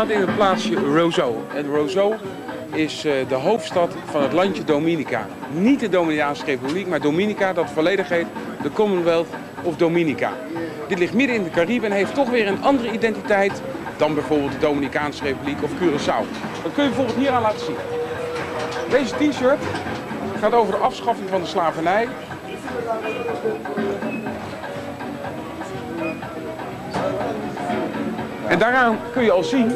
hoofdstraat in het plaatsje Roseau. En Roseau is eh, de hoofdstad van het landje Dominica. Niet de Dominicaanse Republiek, maar Dominica, dat volledig heet de Commonwealth of Dominica. Dit ligt midden in de Cariben en heeft toch weer een andere identiteit dan bijvoorbeeld de Dominicaanse Republiek of Curaçao. Dat kun je bijvoorbeeld hier aan laten zien. Deze t-shirt gaat over de afschaffing van de slavernij. En daaraan kun je al zien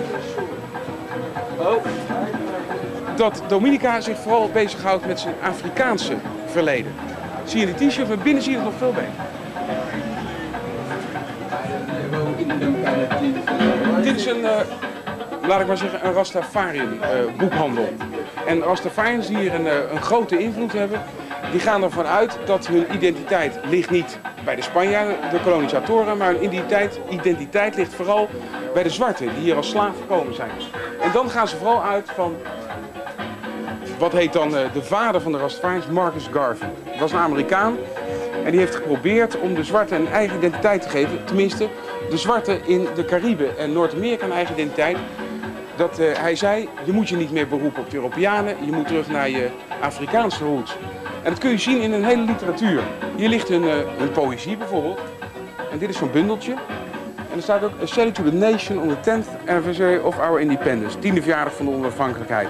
dat Dominica zich vooral bezighoudt met zijn Afrikaanse verleden. Zie je de t-shirt, maar binnen zie je het nog veel beter. Dit is een, eh, laat ik maar zeggen, een Rastafarian eh, boekhandel. En Rastafarians die hier een, eh, een grote invloed hebben, die gaan ervan uit dat hun identiteit ligt niet bij de Spanjaarden, de kolonisatoren, maar hun identiteit ligt vooral bij de zwarten die hier als slaaf gekomen zijn. En dan gaan ze vooral uit van wat heet dan eh, de vader van de Rastafarians, Marcus Garvey. Dat was een Amerikaan en die heeft geprobeerd om de zwarten een eigen identiteit te geven. Tenminste, de zwarten in de Cariben en Noord-Amerika een eigen identiteit. Dat uh, hij zei, je moet je niet meer beroepen op de Europeanen, je moet terug naar je Afrikaanse roots. En dat kun je zien in een hele literatuur. Hier ligt hun, uh, hun poëzie bijvoorbeeld. En dit is zo'n bundeltje. En er staat ook A Salute to the Nation on the 10th anniversary of our independence. Tiende verjaardag van de onafhankelijkheid.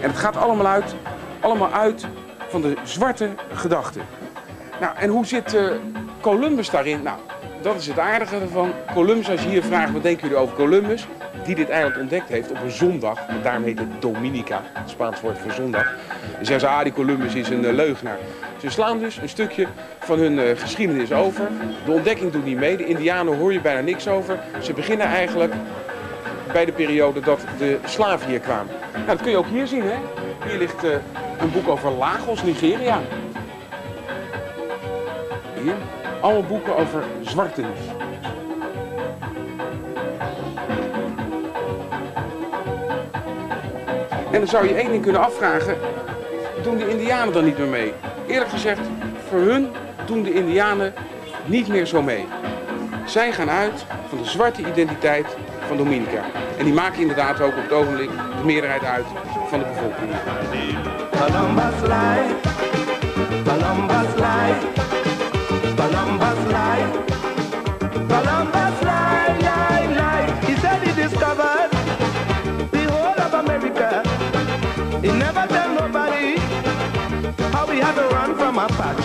En het gaat allemaal uit, allemaal uit van de zwarte gedachte. Nou, en hoe zit uh, Columbus daarin? Nou, dat is het aardige ervan. Columbus, als je hier vraagt wat denken jullie over Columbus, die dit eiland ontdekt heeft op een zondag, en daarom heet Dominica, het Spaans woord voor zondag. Dan zeggen ze, ah, die Columbus is een uh, leugenaar. Ze slaan dus een stukje van hun uh, geschiedenis over. De ontdekking doet niet mee, de Indianen hoor je bijna niks over. Ze beginnen eigenlijk bij de periode dat de slaven hier kwamen. Nou, dat kun je ook hier zien, hè. Hier ligt uh, een boek over Lagos, Nigeria. Hier, allemaal boeken over zwarten. En dan zou je één ding kunnen afvragen, doen de indianen dan niet meer mee? Eerlijk gezegd, voor hun doen de indianen niet meer zo mee. Zij gaan uit van de zwarte identiteit van Dominica. En die maken inderdaad ook op het ogenblik de meerderheid uit van de bevolking.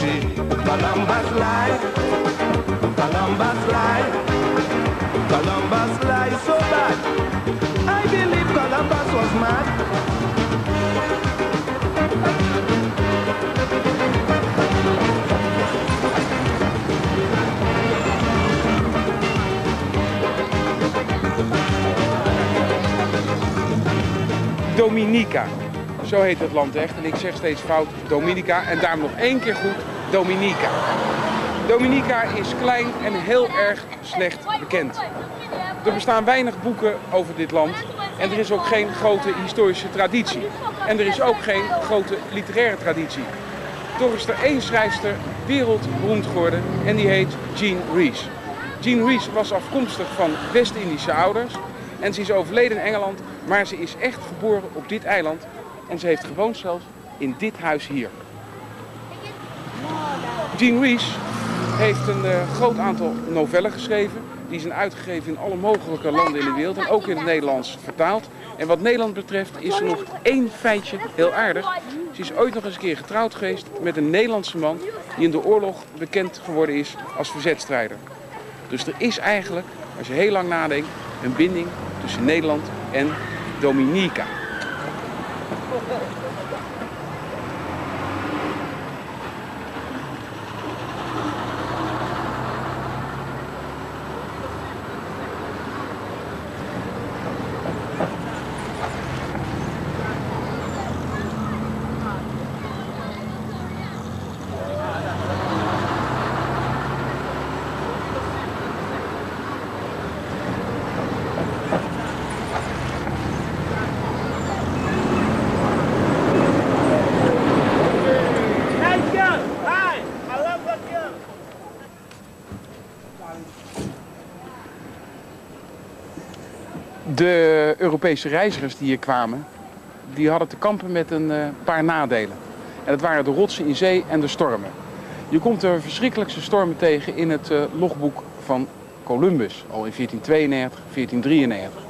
Apache. Columbus life, Columbus life, Columbus life so bad. I believe Columbus was mad. Dominica. Zo heet het land echt. En ik zeg steeds fout Dominica. En daarom nog één keer goed Dominica. Dominica is klein en heel erg slecht bekend. Er bestaan weinig boeken over dit land. En er is ook geen grote historische traditie. En er is ook geen grote literaire traditie. Toch is er één schrijfster wereldberoemd geworden en die heet Jean Rees. Jean Rees was afkomstig van West-Indische ouders en ze is overleden in Engeland, maar ze is echt geboren op dit eiland en ze heeft gewoond zelfs in dit huis hier. Jean Rees heeft een uh, groot aantal novellen geschreven. Die zijn uitgegeven in alle mogelijke landen in de wereld en ook in het Nederlands vertaald. En wat Nederland betreft is er nog één feitje heel aardig. Ze is ooit nog eens een keer getrouwd geweest met een Nederlandse man die in de oorlog bekend geworden is als verzetstrijder. Dus er is eigenlijk, als je heel lang nadenkt, een binding tussen Nederland en Dominica. Europese reizigers die hier kwamen, die hadden te kampen met een eh, paar nadelen. En dat waren de rotsen in zee en de stormen. Je komt de verschrikkelijkste stormen tegen in het eh, logboek van Columbus, al in 1492, 1493.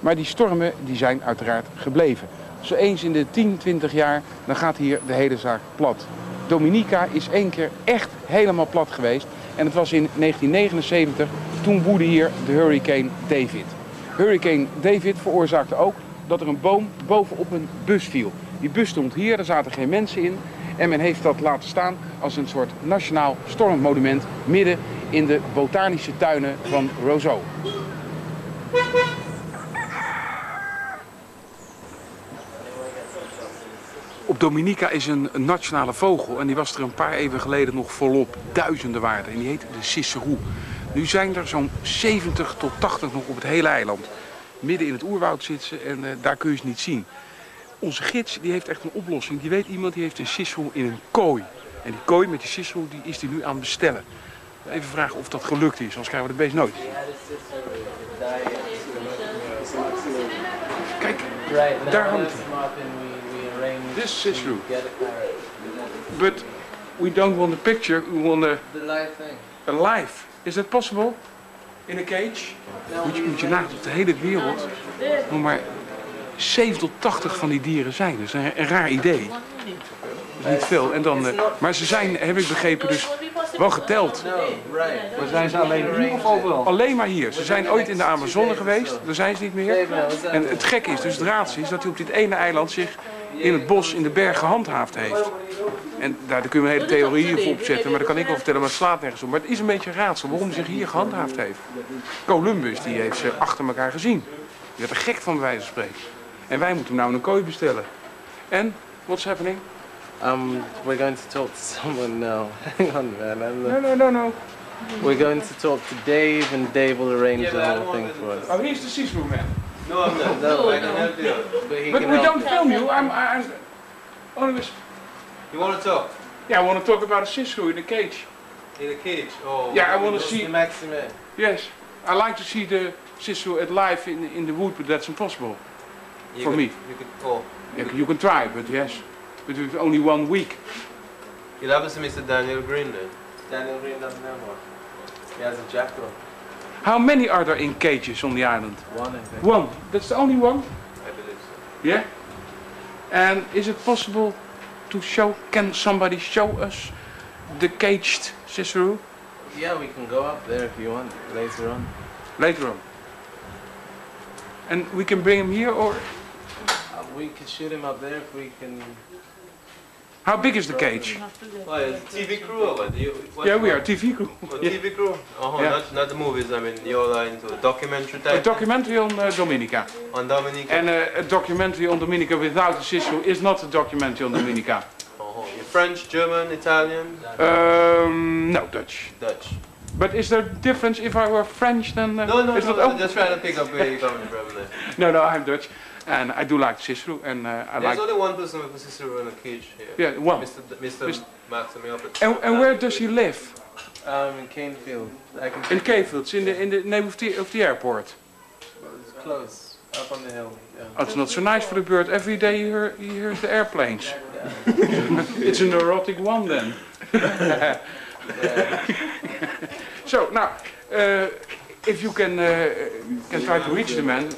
Maar die stormen die zijn uiteraard gebleven. Zo eens in de 10, 20 jaar, dan gaat hier de hele zaak plat. Dominica is één keer echt helemaal plat geweest. En het was in 1979, toen woedde hier de hurricane David. Hurricane David veroorzaakte ook dat er een boom bovenop een bus viel. Die bus stond hier, er zaten geen mensen in. En men heeft dat laten staan als een soort nationaal stormmonument midden in de botanische tuinen van Roseau. Op Dominica is een, nationale vogel en die was er een paar eeuwen geleden nog volop duizenden waard. En die heet de Cicerou. Nu zijn er zo'n 70 tot 80 nog op het hele eiland. Midden in het oerwoud zitten en uh, daar kun je ze niet zien. Onze gids die heeft echt een oplossing. Die weet iemand die heeft een Cicerou in een kooi. En die kooi met die Cicerou die is die nu aan het bestellen. Even vragen of dat gelukt is, anders krijgen we het beest nooit. Kijk, daar hangt hij. This Cicerou. But we don't want a picture, we want The live thing. A life. Is that possible? In a cage? Moet je, moet je nagaan op de hele wereld nog maar 7 tot 80 van die dieren zijn. Dat is een, een raar idee. Dat is niet veel. En dan, eh, maar ze zijn, heb ik begrepen, dus wel geteld. Maar zijn ze alleen hier of overal? Alleen maar hier. Ze zijn ooit in de Amazone geweest, daar zijn ze niet meer. En het gekke is, dus het raadsel is, dat hij op dit ene eiland zich in het bos, in de berg gehandhaafd heeft. En daar kun je een hele theorie op opzetten, maar dat kan ik wel vertellen, maar het slaat nergens op. Maar het is een beetje een raadsel waarom hij zich hier gehandhaafd heeft. Columbus, die heeft ze achter elkaar gezien. Die werd er gek van bij wijze van spreken. En wij moeten hem nou een kooi bestellen. En, what's happening? Um, we're going to talk to someone now. Hang on, man. I'm No, no, no, no. We're going to talk to Dave, and Dave will arrange the whole thing for us. Oh, he's the Cicerou man. No, I'm not. No, I can help you. But he But can we help don't you. film you. I'm, I'm only was, You want to talk? yeah, I want to talk about a Sisserou in a cage. In a cage? Oh. Yeah, I want to It's see. the Maxime. Yes, I like to see the Sisserou at live in, in the wood, but that's impossible. You for could- me. You could, oh. You, you can try, but yes, but with only one week. You'll have to see Mr. Daniel Green then. Daniel Green doesn't have one. He has a jackal. How many are there in cages on the island? One, I think. One. That's the only one. I believe so. Yeah. And is it possible to show? Can somebody show us the caged Sisserou Yeah, we can go up there if you want later on. later on? And we can bring him here, or Uh, we can shoot him up there if we can. How big is the cage? Oh, TV crew or what? You, what Yeah, we are TV crew. Oh. TV crew? Oh, Yeah. not, not the movies, I mean, you're into documentary type? A documentary on uh, Dominica. on Dominica? And uh, a documentary on Dominica without a Sisserou is not a documentary on Dominica. oh, you're French, German, Italian, Um, no, Dutch. Dutch. But is there a difference if I were French then? Uh, No, no, no, that- no, just trying to pick up where you're coming from there. no, no, I'm Dutch. And I do like Sisserou and uh, I There's like... only one person with a sister in a cage here. Yeah, one. Mr. D- Mr. Mr. Maxime And, and where does he live? Um, in Canefield. I can. In Cavefields, in the, in the name of the, of the airport. Well, It's close. Up on the hill. Yeah. Oh, it's not so nice for the bird. Every day he, hear, he hears the airplanes. it's a neurotic one then. So, now, uh, if you can, uh, can try to reach the man,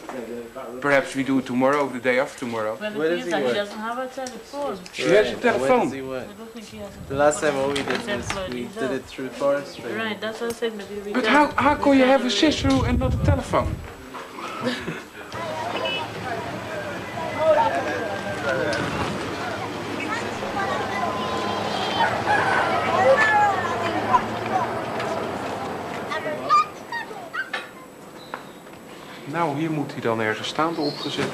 perhaps we do it tomorrow or the day after tomorrow. When Where it does is he that he work? doesn't have a telephone. She has a telephone. Where does he work? I don't think he has a The last time telephone. what we did was we did it through forestry. Right, that's what I said. Maybe we But how, how we can you have a arrange- Sisserou and not a telephone? Nou, hier moet hij dan ergens staande opgezet.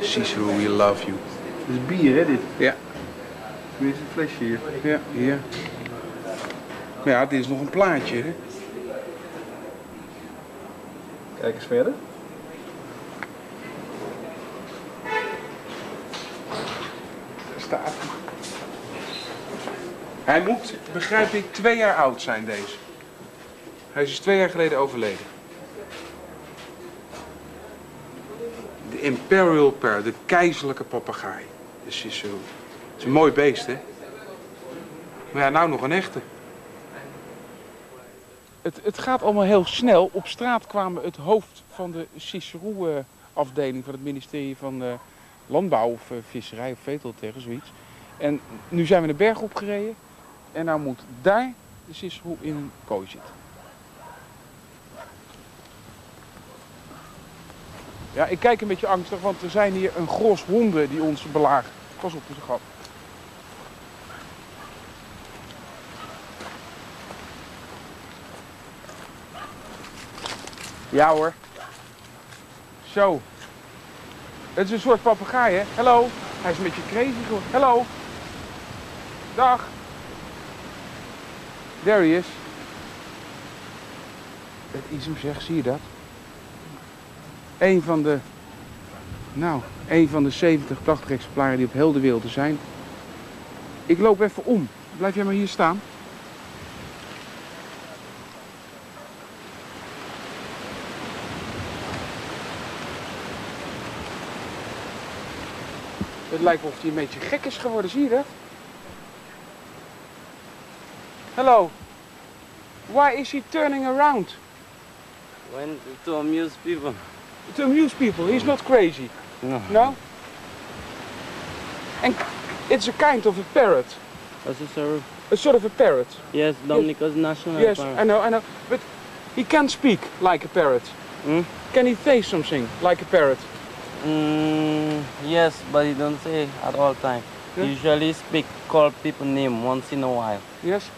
Cicero, we love you. Dit is bier, hè, dit? Ja. Is het flesje hier? Ja, hier. Maar ja, dit is nog een plaatje, hè? Kijk eens verder. Hij moet, begrijp ik, twee jaar oud zijn deze. Hij is dus twee jaar geleden overleden. De Imperial Parrot, de keizerlijke papegaai. De Cicero. Het is een mooi beest, hè? Maar ja, nou nog een echte. Het, het gaat allemaal heel snel. Op straat kwamen het hoofd van de Cicero-afdeling van het ministerie van eh, Landbouw of eh, Visserij of Veeteeltegen, zoiets. En nu zijn we de berg opgereden. En nou moet daar de Cicero in een kooi zitten. Ja, ik kijk een beetje angstig, want er zijn hier een gros honden die ons belagen. Pas op, is een gat. Ja hoor. Zo. Het is een soort papegaai, hè? Hallo. Hij is een beetje crazy geworden. Hallo. Dag. There he is. Het is hem zeg, zie je dat? Een van de, nou, een van de 70, 80 exemplaren die op heel de wereld er zijn. Ik loop even om. Blijf jij maar hier staan. Het lijkt of hij een beetje gek is geworden, zie je dat? Hello. Why is he turning around? When to amuse people. To amuse people. He's not crazy. No. No? And it's a kind of a parrot. What's the sir? A sort of a parrot. Yes, Dominica's national yes, parrot. I know, I know. But he can speak like a parrot. Hmm? Can he say something like a parrot? Mm, yes, but he don't say at all time. Yeah. Usually speak, call people name once in a while. Yes.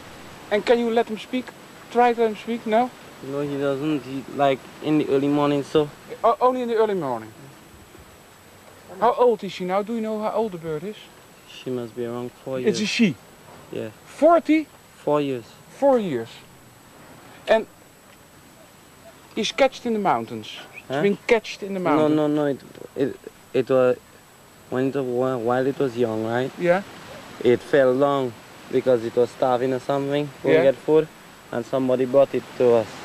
And can you let him speak? Try to let him speak? No? No, he doesn't. He like in the early morning. So O- only in the early morning. How old is she now? Do you know how old the bird is? she must be around four years. It's a she. Yeah, 40? four years. Four years. And he's catched in the mountains. He's Huh? been catched in the mountains. no, no. no. It it it was when it while it was young, right? Yeah? It fell down because it was starving or something. Couldn't Yeah. get food, and somebody brought it to us.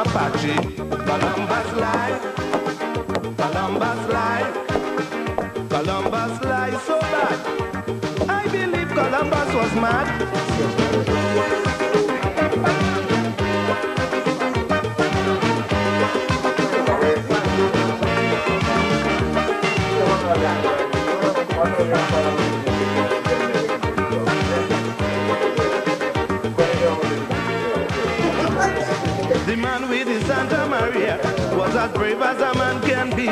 Apache. Columbus lied. Columbus lied. Columbus lied so bad. I believe Columbus was mad. The man with the Santa Maria was as brave as a man can be.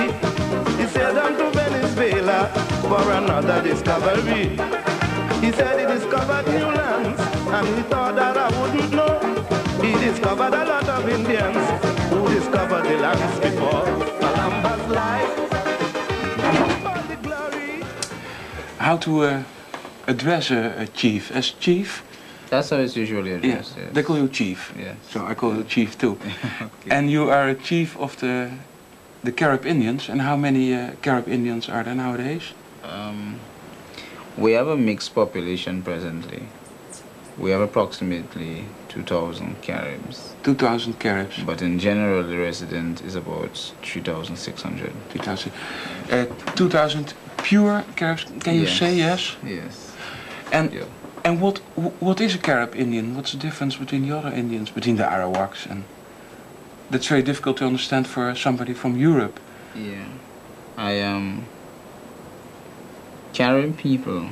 He sailed on to Venezuela for another discovery. He said he discovered new lands and he thought that I wouldn't know. He discovered a lot of Indians How to uh, address a, a chief? As chief? That's how it's usually Yeah, addressed. yes. they call you chief. Yes. So I call you chief too. Okay. And you are a chief of the the Carib Indians. And how many uh, Carib Indians are there nowadays? Um, we have a mixed population presently. We have approximately 2,000 Caribs, 2,000 Caribs. but in general, the resident is about 3,600. 2000. Uh, 2000 pure Caribs, can you Yes. say yes? Yes. And Yeah. and what what is a Carib Indian? What's the difference between the other Indians, between the Arawaks and that's very difficult to understand for somebody from Europe. Yeah. I um Caribbean people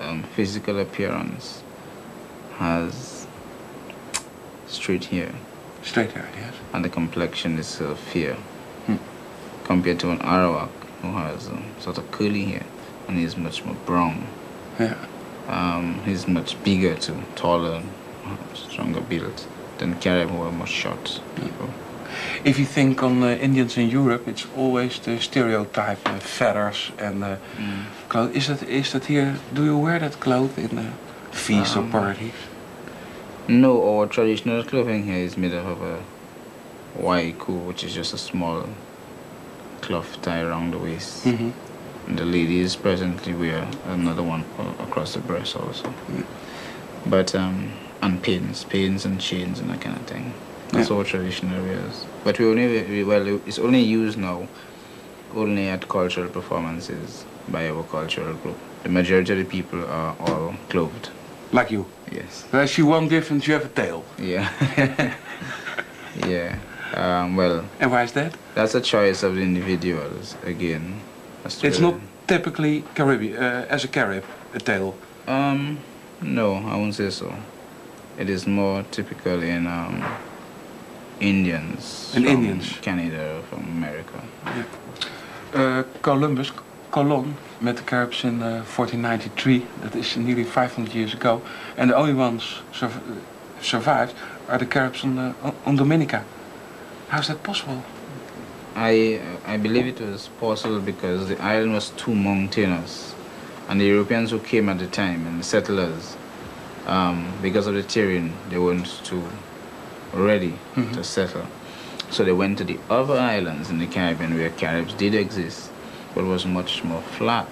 um, physical appearance has straight hair Straight hair, yes. and the complexion is of fair Hmm. compared to an Arawak who has sort of curly hair and he's much more brown. Yeah. Um, he's much bigger too, taller, stronger built than Carib who are more short people. If you think on uh, Indians in Europe, it's always the stereotype, uh, feathers and uh, Mm. clothes. Is that is that here? Do you wear that cloth in feasts or Um, parties? No, our traditional clothing here is made up of a waiku, which is just a small cloth tie around the waist. hmm And the ladies presently wear another one across the breast also. Mm. But, um, and pins, pins and chains and that kind of thing. That's Yeah. all traditional wears. But we only, we, well, it's only used now only at cultural performances by our cultural group. The majority of the people are all clothed. Like you. Yes. I see one difference. You have a tail. Yeah. yeah. Um, well, And why is that? that's a choice of the individuals again. It's not typically Caribbean uh, as a Carib, a tail. Um, no, I won't say so. It is more typical in um, Indians. In Indians. Canada, from America. Uh, Columbus, Colon, met the Caribs in uh, 1493. That is nearly 500 years ago. And the only ones sur survived are the Caribs on, uh, on Dominica. How's that possible? I I believe it was possible because the island was too mountainous, and the Europeans who came at the time and the settlers, um, because of the terrain, they weren't too ready Mhm. to settle. So they went to the other islands in the Caribbean where Caribs did exist, but was much more flat.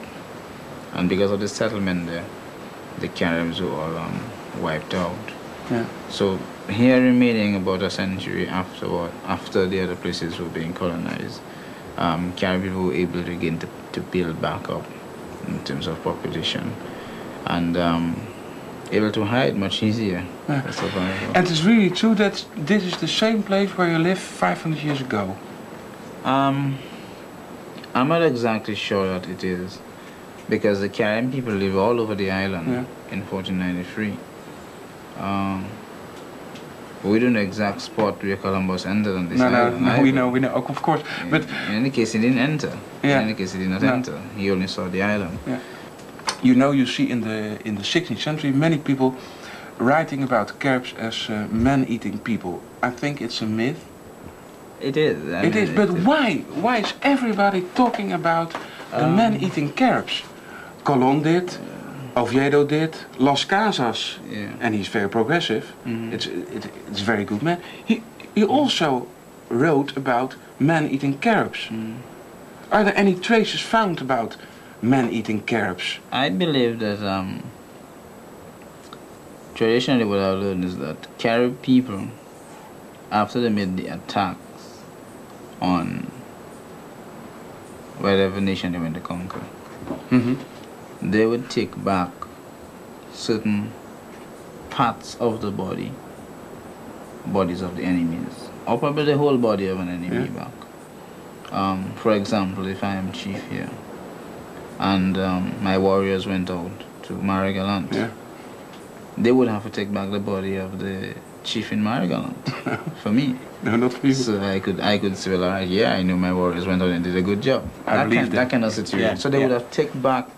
And because of the settlement there, the Caribs were all um, wiped out. Yeah. So here remaining about a century afterward, after the other places were being colonized, um, Caribbean were able to begin to, to build back up in terms of population and um, able to hide much easier. Yeah. And it's really true that this is the same place where you lived 500 years ago. Um, I'm not exactly sure that it is because the Caribbean people live all over the island Yeah. in 1493. Um, we don't know exact spot where Columbus entered on this no, no, island. no, we either. know, we know, of course. But in any case, he didn't enter. Yeah. In any case, he did not No. enter. He only saw the island. you know, you see in the in the 16th century many people writing about Caribs as uh, man-eating people. I think it's a myth. It is. I it mean, is, but why? Why is everybody talking about the Um, man-eating Caribs? Colon did, Oviedo did, Las Casas, Yeah. and he's very progressive. Mhm. It's it, it's a very good man. He he also wrote about man-eating Caribs. Mm. Are there any traces found about man-eating Caribs? I believe that um, traditionally what I've learned is that Carib people, after they made the attacks on whatever nation they went to conquer, Mm-hmm. They would take back certain parts of the body, bodies of the enemies, or probably the whole body of an enemy Yeah. back. Um, for example, if I am chief here, and um, my warriors went out to Marie-Galante, Yeah. they would have to take back the body of the chief in Marie-Galante for me. No, not for you. So I could I could say, well, all right, yeah, I know my warriors went out and did a good job. I that, believe kind, that. that kind of situation. Yeah, So they yeah. would have take back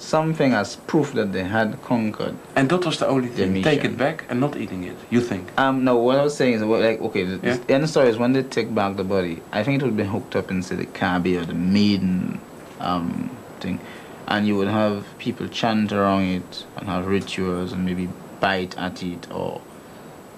something as proof that they had conquered. And that was the only thing. The Take it back and not eating it. You think? Um, no, what I was saying is, like, okay, the, Yeah. the end story is when they take back the body, I think it would be hooked up into the Kabi or the maiden um, thing, and you would have people chant around it and have rituals and maybe bite at it or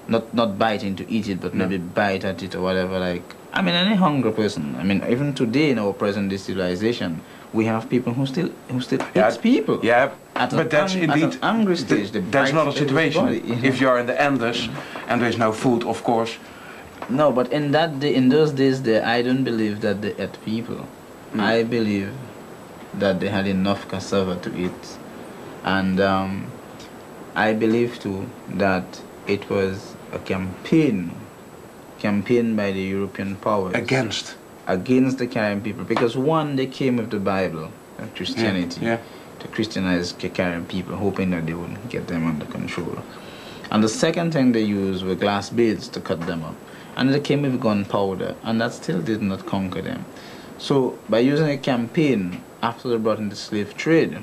not not biting to eat it, but No. maybe bite at it or whatever. Like, I mean, any hungry person. I mean, even today in our present day civilization, we have people who still who still Yeah, eat people. Yeah, but that's indeed an angry stage, that's not a situation. body, you know. If you're in the Andes and there's no food, of course. No, but in that day, in those days, there, I don't believe that they ate people. I believe that they had enough cassava to eat, and um, I believe too that it was a campaign, campaign by the European powers Against. Against the Caribbean people because one, they came with the Bible and Christianity Yeah. to Christianize the Caribbean people, hoping that they would get them under control. And the second thing they used were glass beads to cut them up. And they came with gunpowder, and that still did not conquer them. So, by using a campaign after they brought in the slave trade,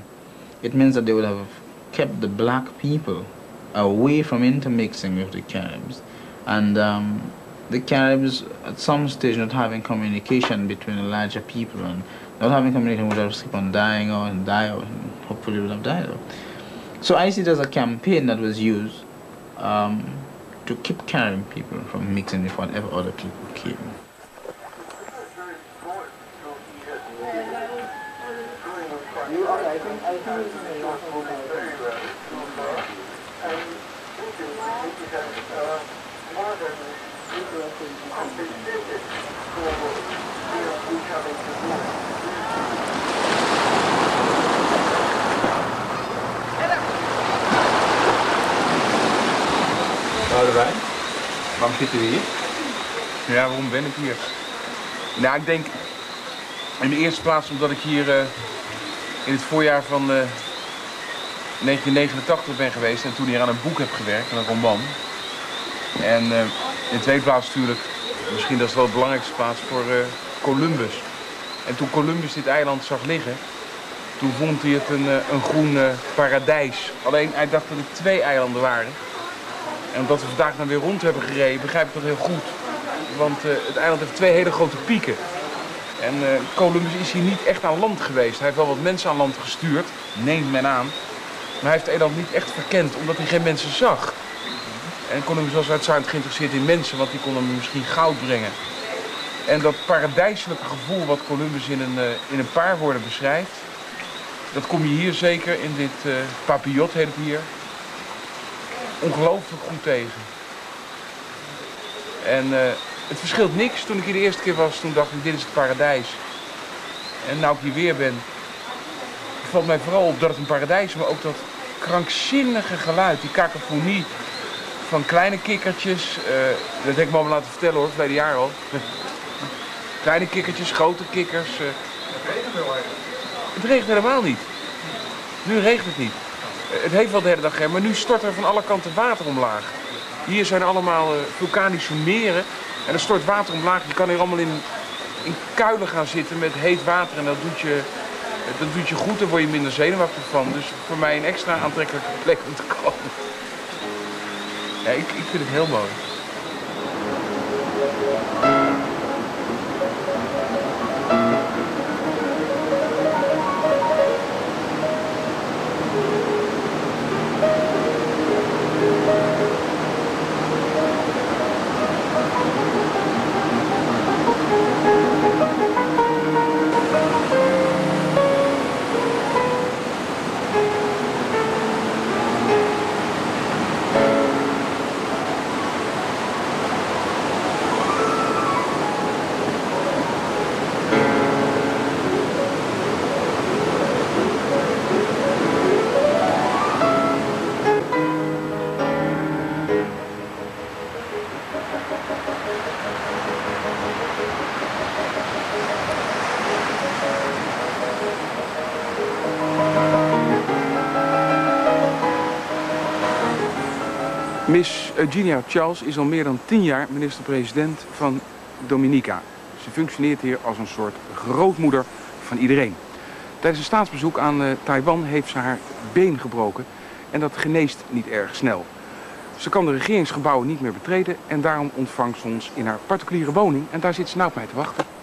it means that they would have kept the black people away from intermixing with the Caribs. And um, the Caribs, at some stage, not having communication between the larger people and not having communication would have keep on dying out and die out, and hopefully would have died out. So I see it as a campaign that was used um, to keep Caribbean people from mixing with whatever other people came. Boudewijn. Waarom zitten we hier? Ja, waarom ben ik hier? Nou, ik denk in de eerste plaats omdat ik hier eh, in het voorjaar van eh, 1989 ben geweest en toen hier aan een boek heb gewerkt, aan een roman. En eh, in de tweede plaats natuurlijk, misschien dat is wel de belangrijkste plaats, voor eh, Columbus. En toen Columbus dit eiland zag liggen, toen vond hij het een, eh, een groen eh, paradijs. Alleen hij dacht dat het twee eilanden waren. En omdat we vandaag dan weer rond hebben gereden, begrijp ik dat heel goed. Want het eiland heeft twee hele grote pieken. En Columbus is hier niet echt aan land geweest. Hij heeft wel wat mensen aan land gestuurd, neemt men aan. Maar hij heeft het eiland niet echt verkend, omdat hij geen mensen zag. En was uiteraard geïnteresseerd in mensen, want die konden hem misschien goud brengen. En dat paradijselijke gevoel wat Columbus in een, eh, in een paar woorden beschrijft, dat kom je hier zeker in dit eh papillot, heet het hier, ongelooflijk goed tegen. En eh, het verschilt niks. Toen ik hier de eerste keer was, toen dacht ik, dit is het paradijs. En nu ik hier weer ben, valt mij vooral op dat het een paradijs is, maar ook dat krankzinnige geluid, die cacophonie van kleine kikkertjes. eh, dat heb ik me allemaal laten vertellen hoor, verleden jaar al. kleine kikkertjes, grote kikkers. eh. Het regent helemaal niet. Nu regent het niet. Eh, Het heeft wel de hele dag gereden, maar nu stort er van alle kanten water omlaag. Hier zijn allemaal vulkanische meren en er stort water omlaag. Je kan hier allemaal in, in kuilen gaan zitten met heet water en dat doet je, dat doet je goed. Daar word je minder zenuwachtig van. Dus voor mij een extra aantrekkelijke plek om te komen. Ik, ik vind het heel mooi. Miss Eugenia Charles is al meer dan tien jaar minister-president van Dominica. Ze functioneert hier als een soort grootmoeder van iedereen. Tijdens een staatsbezoek aan eh, Taiwan heeft ze haar been gebroken en dat geneest niet erg snel. Ze kan de regeringsgebouwen niet meer betreden en daarom ontvangt ze ons in haar particuliere woning en daar zit ze nou op mij te wachten.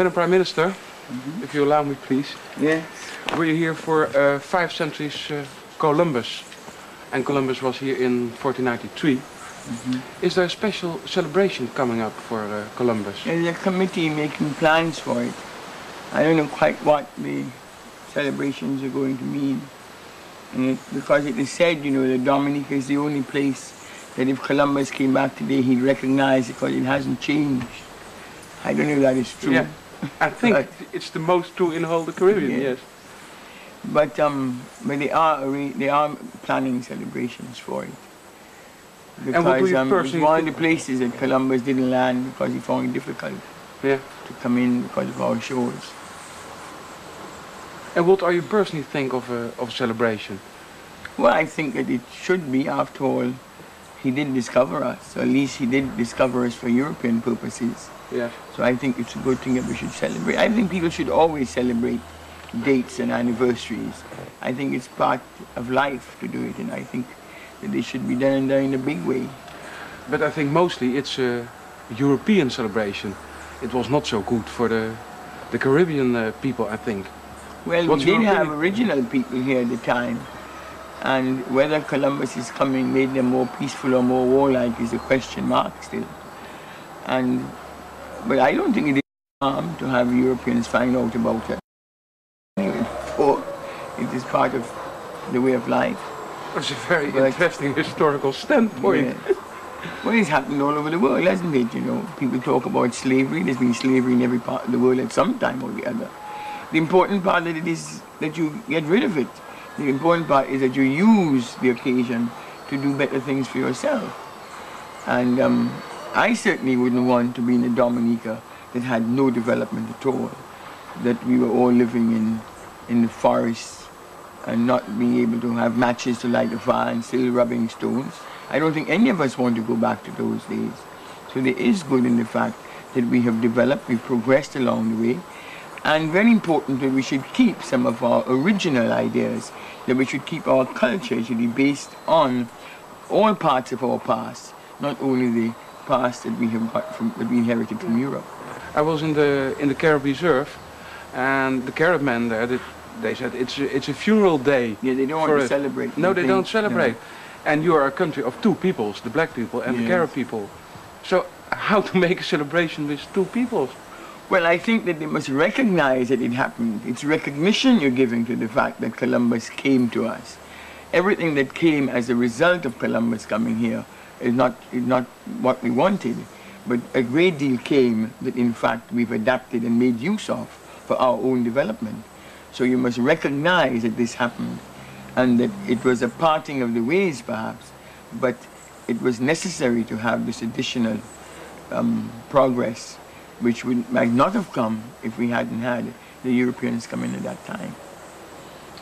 Madam Prime Minister, if you allow me, please. Yeah. We're here for uh, five centuries uh, Columbus. and Columbus was here in 1493. Is there a special celebration coming up for uh, Columbus? There's a committee making plans for it. I don't know quite what the celebrations are going to mean. It, because it is said, you know, that Dominica is the only place that if Columbus came back today, he'd recognize it because it hasn't changed. I don't know if that is true. Yeah, I think Right. it's the most true in all the Caribbean. Yeah. Yes. But um, but they are they are planning celebrations for it. Because um, it's one of the places that Columbus didn't land because he found it difficult Yeah. to come in because of our shores. And what are you personally think of a of a celebration? Well, I think that it should be. After all, he did discover us. Or at least he did discover us for European purposes. Yes. So I think it's a good thing that we should celebrate. I think people should always celebrate dates and anniversaries. I think it's part of life to do it, and I think that they should be done, done in a big way. But I think mostly it's a European celebration. It was not so good for the the Caribbean uh, people, I think. Well, What's we did have original people here at the time, and whether Columbus is coming made them more peaceful or more warlike is a question mark still. And but I don't think it is harm to have Europeans find out about it. Before it is part of the way of life. It's a very But- interesting historical standpoint. Yeah. Well, it's happened all over the world, hasn't it? You know, people talk about slavery. There's been slavery in every part of the world at some time or the other. The important part of it is that you get rid of it. The important part is that you use the occasion to do better things for yourself. And um, I certainly wouldn't want to be in a Dominica that had no development at all, that we were all living in, in the forests and not being able to have matches to light a fire and still rubbing stones. I don't think any of us want to go back to those days. So there is good in the fact that we have developed, we've progressed along the way, and very important that we should keep some of our original ideas, that we should keep our culture should be based on all parts of our past, not only the past that we from, that we inherited from Europe. I was in the in the Carib Reserve, and the Carib men there, they, they said it's a, it's a funeral day. Yeah, they don't want to celebrate. No, they don't celebrate. And you are a country of two peoples, the black people and the Carib people. So how to make a celebration with two peoples? Well, I think that they must recognize that it happened. It's recognition you're giving to the fact that Columbus came to us. Everything that came as a result of Columbus coming here is not, is not what we wanted, but a great deal came that in fact we've adapted and made use of for our own development. So you must recognize that this happened and that it was a parting of the ways perhaps, but it was necessary to have this additional um, progress which would might not have come if we hadn't had the Europeans come in at that time.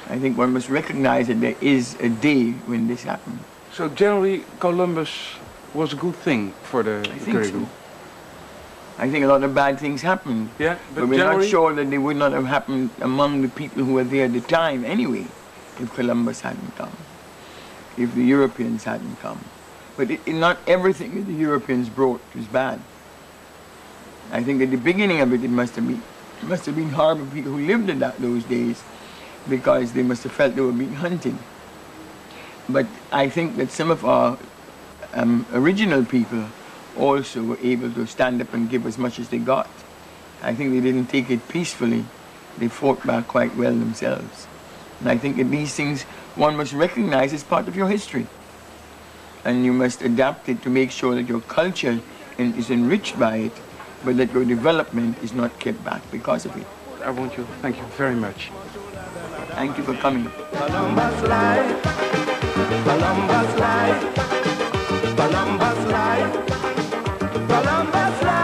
I think one must recognize that there is a day when this happened. So generally, Columbus was a good thing for the, I think Caribbean. so. I think a lot of bad things happened, Yeah, but, but, we're not sure that they would not have happened among the people who were there at the time anyway, if Columbus hadn't come, if the Europeans hadn't come. But it, it- not everything that the Europeans brought was bad. I think at the beginning of it, it must have been, it must have been hard for people who lived in that, those days, because they must have felt they were being hunted. But I think that some of our um, original people also were able to stand up and give as much as they got. I think they didn't take it peacefully. They fought back quite well themselves. And I think that these things one must recognize as part of your history. And you must adapt it to make sure that your culture en- is enriched by it, but that your development is not kept back because of it. I want you, thank you very much. Thank you for coming. Columbus life, Columbus life, Columbus life.